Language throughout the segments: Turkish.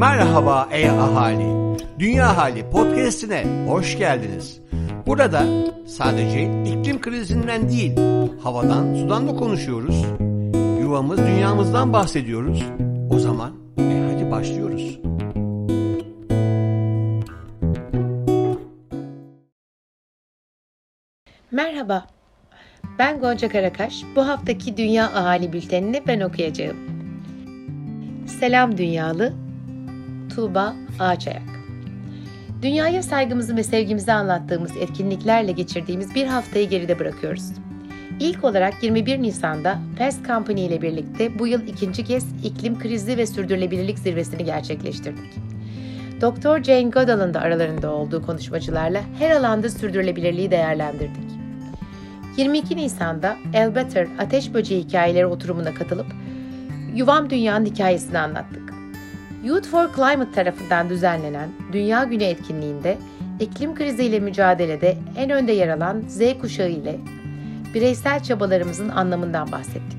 Merhaba ey ahali. Dünya Hali podcast'ine hoş geldiniz. Burada sadece iklim krizinden değil, havadan, sudan da konuşuyoruz. Yuvamız, dünyamızdan bahsediyoruz. O zaman e hadi başlıyoruz. Merhaba, ben Gonca Karakaş. Bu haftaki Dünya Ahali Bülteni'ni ben okuyacağım. Selam Dünyalı, Tuğba Ağaçayak. Dünyaya saygımızı ve sevgimizi anlattığımız etkinliklerle geçirdiğimiz bir haftayı geride bırakıyoruz. İlk olarak 21 Nisan'da Fast Company ile birlikte bu yıl ikinci kez iklim krizi ve sürdürülebilirlik zirvesini gerçekleştirdik. Dr. Jane Goodall'ın da aralarında olduğu konuşmacılarla her alanda sürdürülebilirliği değerlendirdik. 22 Nisan'da El Better Ateş Böceği Hikayeleri oturumuna katılıp Yuvam Dünya'nın hikayesini anlattık. Youth for Climate tarafından düzenlenen Dünya Günü etkinliğinde iklim kriziyle mücadelede en önde yer alan Z kuşağı ile bireysel çabalarımızın anlamından bahsettik.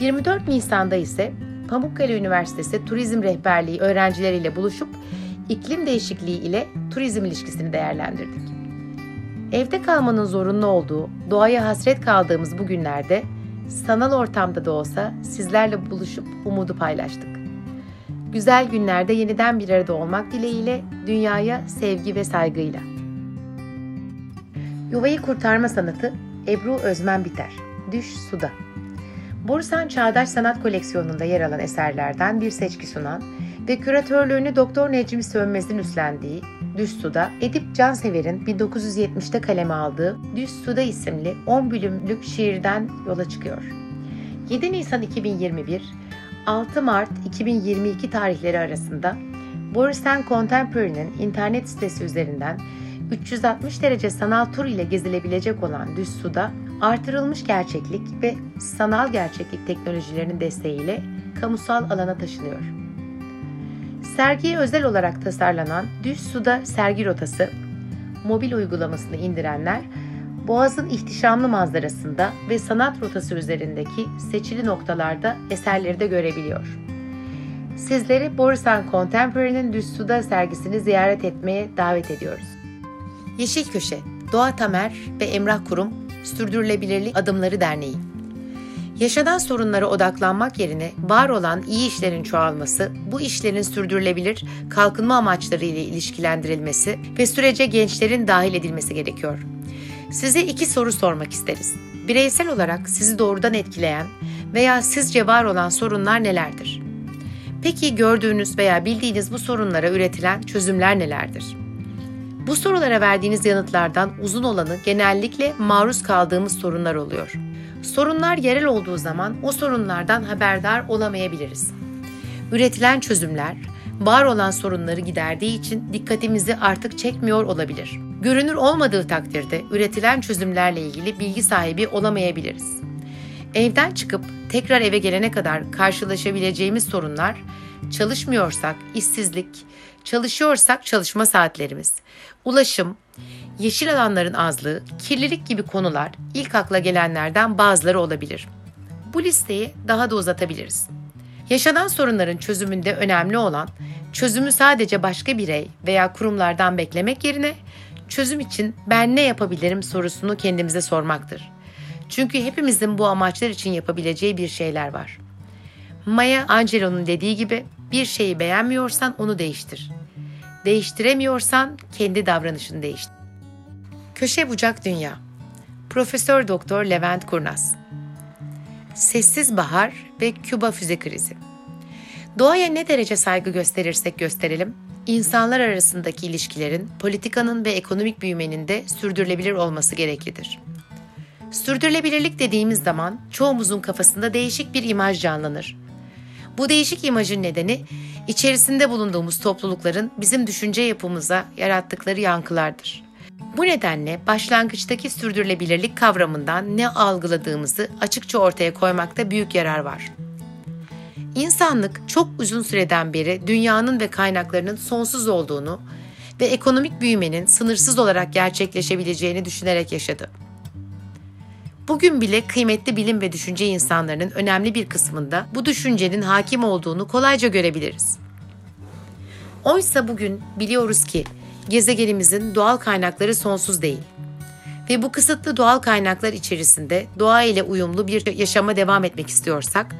24 Nisan'da ise Pamukkale Üniversitesi Turizm Rehberliği öğrencileriyle buluşup iklim değişikliği ile turizm ilişkisini değerlendirdik. Evde kalmanın zorunlu olduğu, doğaya hasret kaldığımız bu günlerde sanal ortamda da olsa sizlerle buluşup umudu paylaştık. Güzel günlerde yeniden bir arada olmak dileğiyle dünyaya sevgi ve saygıyla. Yuvayı kurtarma sanatı Ebru Özmen Biter. Düş Suda. Bursan Çağdaş Sanat Koleksiyonu'nda yer alan eserlerden bir seçki sunan ve küratörlüğünü Doktor Necmi Sönmez'in üstlendiği Düz Suda, Edip Cansever'in 1970'te kaleme aldığı Düz Suda isimli 10 bölümlük şiirden yola çıkıyor. 7 Nisan 2021, 6 Mart 2022 tarihleri arasında Borisen Contemporary'nin internet sitesi üzerinden 360 derece sanal tur ile gezilebilecek olan Düz Suda, artırılmış gerçeklik ve sanal gerçeklik teknolojilerinin desteğiyle kamusal alana taşınıyor. Sergiye özel olarak tasarlanan Düz Suda sergi rotası, mobil uygulamasını indirenler, Boğaz'ın ihtişamlı manzarasında ve sanat rotası üzerindeki seçili noktalarda eserleri de görebiliyor. Sizleri Borisan Contemporary'nin Düz Suda sergisini ziyaret etmeye davet ediyoruz. Yeşil Köşe, Doğa Tamer ve Emrah Kurum Sürdürülebilirlik Adımları Derneği Yaşanan sorunlara odaklanmak yerine var olan iyi işlerin çoğalması, bu işlerin sürdürülebilir kalkınma amaçları ile ilişkilendirilmesi ve sürece gençlerin dahil edilmesi gerekiyor. Size iki soru sormak isteriz. Bireysel olarak sizi doğrudan etkileyen veya sizce var olan sorunlar nelerdir? Peki gördüğünüz veya bildiğiniz bu sorunlara üretilen çözümler nelerdir? Bu sorulara verdiğiniz yanıtlardan uzun olanı genellikle maruz kaldığımız sorunlar oluyor. Sorunlar yerel olduğu zaman o sorunlardan haberdar olamayabiliriz. Üretilen çözümler, var olan sorunları giderdiği için dikkatimizi artık çekmiyor olabilir. Görünür olmadığı takdirde üretilen çözümlerle ilgili bilgi sahibi olamayabiliriz. Evden çıkıp tekrar eve gelene kadar karşılaşabileceğimiz sorunlar, çalışmıyorsak işsizlik, çalışıyorsak çalışma saatlerimiz, ulaşım, yeşil alanların azlığı, kirlilik gibi konular ilk akla gelenlerden bazıları olabilir. Bu listeyi daha da uzatabiliriz. Yaşanan sorunların çözümünde önemli olan çözümü sadece başka birey veya kurumlardan beklemek yerine çözüm için ben ne yapabilirim sorusunu kendimize sormaktır. Çünkü hepimizin bu amaçlar için yapabileceği bir şeyler var. Maya Angelou'nun dediği gibi bir şeyi beğenmiyorsan onu değiştir. Değiştiremiyorsan kendi davranışını değiştir. Köşe Bucak Dünya Profesör Doktor Levent Kurnaz Sessiz Bahar ve Küba Füze Krizi Doğaya ne derece saygı gösterirsek gösterelim, insanlar arasındaki ilişkilerin, politikanın ve ekonomik büyümenin de sürdürülebilir olması gereklidir. Sürdürülebilirlik dediğimiz zaman çoğumuzun kafasında değişik bir imaj canlanır. Bu değişik imajın nedeni içerisinde bulunduğumuz toplulukların bizim düşünce yapımıza yarattıkları yankılardır. Bu nedenle başlangıçtaki sürdürülebilirlik kavramından ne algıladığımızı açıkça ortaya koymakta büyük yarar var. İnsanlık çok uzun süreden beri dünyanın ve kaynaklarının sonsuz olduğunu ve ekonomik büyümenin sınırsız olarak gerçekleşebileceğini düşünerek yaşadı. Bugün bile kıymetli bilim ve düşünce insanlarının önemli bir kısmında bu düşüncenin hakim olduğunu kolayca görebiliriz. Oysa bugün biliyoruz ki gezegenimizin doğal kaynakları sonsuz değil. Ve bu kısıtlı doğal kaynaklar içerisinde doğa ile uyumlu bir yaşama devam etmek istiyorsak,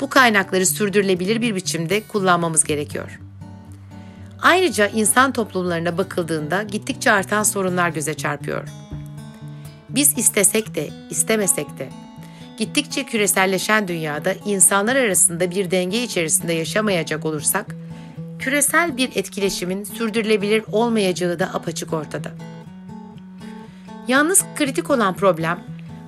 bu kaynakları sürdürülebilir bir biçimde kullanmamız gerekiyor. Ayrıca insan toplumlarına bakıldığında gittikçe artan sorunlar göze çarpıyor. Biz istesek de, istemesek de gittikçe küreselleşen dünyada insanlar arasında bir denge içerisinde yaşamayacak olursak, küresel bir etkileşimin sürdürülebilir olmayacağı da apaçık ortada. Yalnız kritik olan problem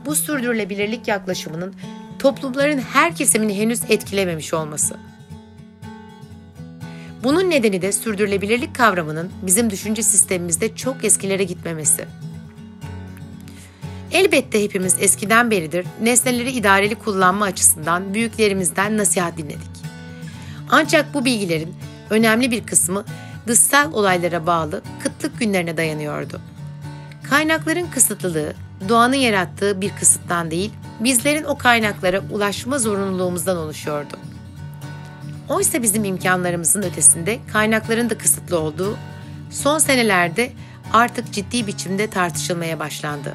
bu sürdürülebilirlik yaklaşımının toplumların her kesimini henüz etkilememiş olması. Bunun nedeni de sürdürülebilirlik kavramının bizim düşünce sistemimizde çok eskilere gitmemesi. Elbette hepimiz eskiden beridir nesneleri idareli kullanma açısından büyüklerimizden nasihat dinledik. Ancak bu bilgilerin önemli bir kısmı dışsal olaylara bağlı kıtlık günlerine dayanıyordu. Kaynakların kısıtlılığı, doğanın yarattığı bir kısıttan değil, bizlerin o kaynaklara ulaşma zorunluluğumuzdan oluşuyordu. Oysa bizim imkanlarımızın ötesinde kaynakların da kısıtlı olduğu son senelerde artık ciddi biçimde tartışılmaya başlandı.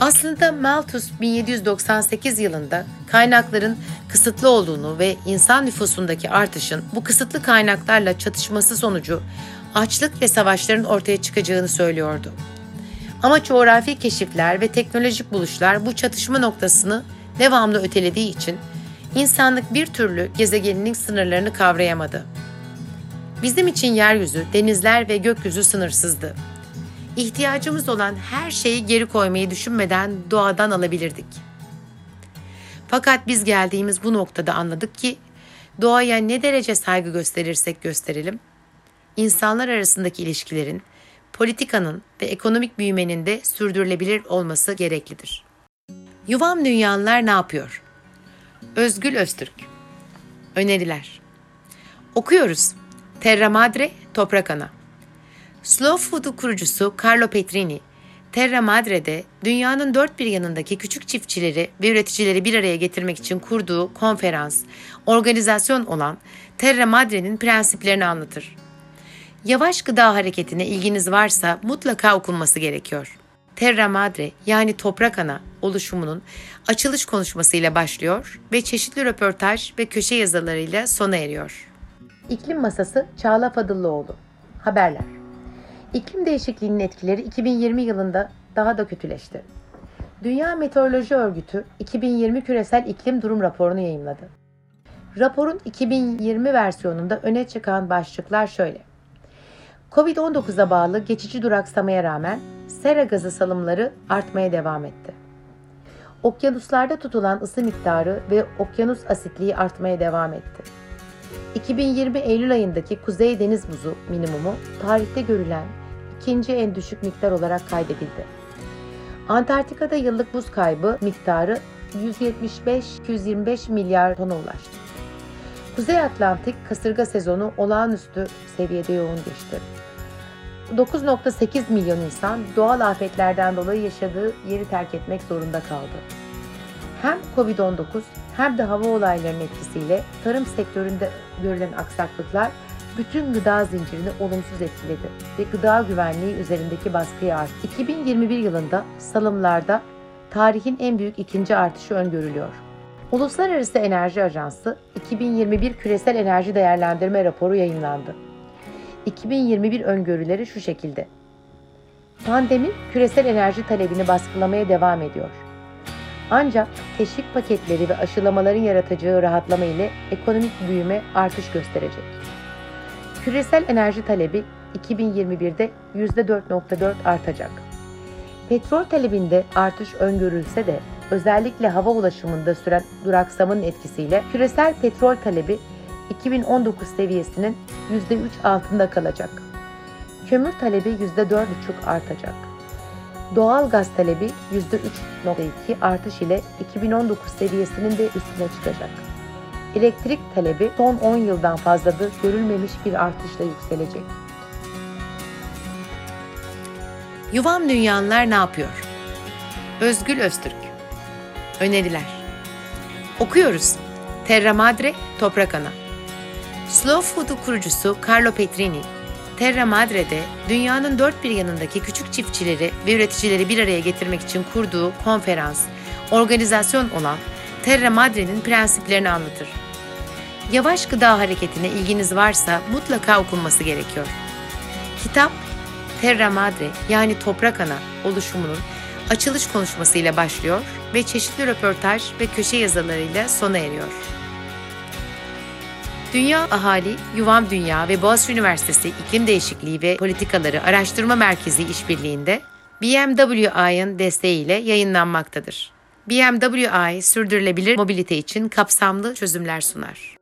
Aslında Malthus 1798 yılında kaynakların kısıtlı olduğunu ve insan nüfusundaki artışın bu kısıtlı kaynaklarla çatışması sonucu açlık ve savaşların ortaya çıkacağını söylüyordu. Ama coğrafi keşifler ve teknolojik buluşlar bu çatışma noktasını devamlı ötelediği için insanlık bir türlü gezegeninin sınırlarını kavrayamadı. Bizim için yeryüzü, denizler ve gökyüzü sınırsızdı ihtiyacımız olan her şeyi geri koymayı düşünmeden doğadan alabilirdik. Fakat biz geldiğimiz bu noktada anladık ki doğaya ne derece saygı gösterirsek gösterelim, insanlar arasındaki ilişkilerin, politikanın ve ekonomik büyümenin de sürdürülebilir olması gereklidir. Yuvam Dünyalılar ne yapıyor? Özgül Öztürk Öneriler Okuyoruz. Terra Madre, Toprak Ana Slow Food'u kurucusu Carlo Petrini, Terra Madre'de dünyanın dört bir yanındaki küçük çiftçileri ve üreticileri bir araya getirmek için kurduğu konferans, organizasyon olan Terra Madre'nin prensiplerini anlatır. Yavaş gıda hareketine ilginiz varsa mutlaka okunması gerekiyor. Terra Madre yani Toprak Ana oluşumunun açılış konuşmasıyla başlıyor ve çeşitli röportaj ve köşe yazılarıyla sona eriyor. İklim Masası Çağla Fadıllıoğlu Haberler İklim değişikliğinin etkileri 2020 yılında daha da kötüleşti. Dünya Meteoroloji Örgütü 2020 küresel iklim durum raporunu yayımladı. Raporun 2020 versiyonunda öne çıkan başlıklar şöyle. Covid-19'a bağlı geçici duraksamaya rağmen sera gazı salımları artmaya devam etti. Okyanuslarda tutulan ısı miktarı ve okyanus asitliği artmaya devam etti. 2020 Eylül ayındaki Kuzey Deniz buzu minimumu tarihte görülen ikinci en düşük miktar olarak kaydedildi. Antarktika'da yıllık buz kaybı miktarı 175-225 milyar tona ulaştı. Kuzey Atlantik kasırga sezonu olağanüstü seviyede yoğun geçti. 9.8 milyon insan doğal afetlerden dolayı yaşadığı yeri terk etmek zorunda kaldı. Hem Covid-19 hem de hava olaylarının etkisiyle tarım sektöründe görülen aksaklıklar bütün gıda zincirini olumsuz etkiledi ve gıda güvenliği üzerindeki baskıyı arttı. 2021 yılında salımlarda tarihin en büyük ikinci artışı öngörülüyor. Uluslararası Enerji Ajansı 2021 Küresel Enerji Değerlendirme Raporu yayınlandı. 2021 öngörüleri şu şekilde. Pandemi küresel enerji talebini baskılamaya devam ediyor. Ancak teşvik paketleri ve aşılamaların yaratacağı rahatlama ile ekonomik büyüme artış gösterecek. Küresel enerji talebi 2021'de %4.4 artacak. Petrol talebinde artış öngörülse de özellikle hava ulaşımında süren duraksamanın etkisiyle küresel petrol talebi 2019 seviyesinin %3 altında kalacak. Kömür talebi %4,5 artacak. Doğal gaz talebi %3.2 artış ile 2019 seviyesinin de üstüne çıkacak. Elektrik talebi son 10 yıldan fazladır görülmemiş bir artışla yükselecek. Yuvam Dünyanlar ne yapıyor? Özgül Öztürk Öneriler Okuyoruz. Terra Madre, Toprak Ana Slow Food'u kurucusu Carlo Petrini, Terra Madre'de dünyanın dört bir yanındaki küçük çiftçileri ve üreticileri bir araya getirmek için kurduğu konferans, organizasyon olan Terra Madre'nin prensiplerini anlatır. Yavaş gıda hareketine ilginiz varsa mutlaka okunması gerekiyor. Kitap Terra Madre yani Toprak Ana oluşumunun açılış konuşmasıyla başlıyor ve çeşitli röportaj ve köşe yazılarıyla sona eriyor. Dünya Ahali, Yuvam Dünya ve Boğaziçi Üniversitesi İklim Değişikliği ve Politikaları Araştırma Merkezi işbirliğinde BMWI'ın desteğiyle yayınlanmaktadır. BMWI sürdürülebilir mobilite için kapsamlı çözümler sunar.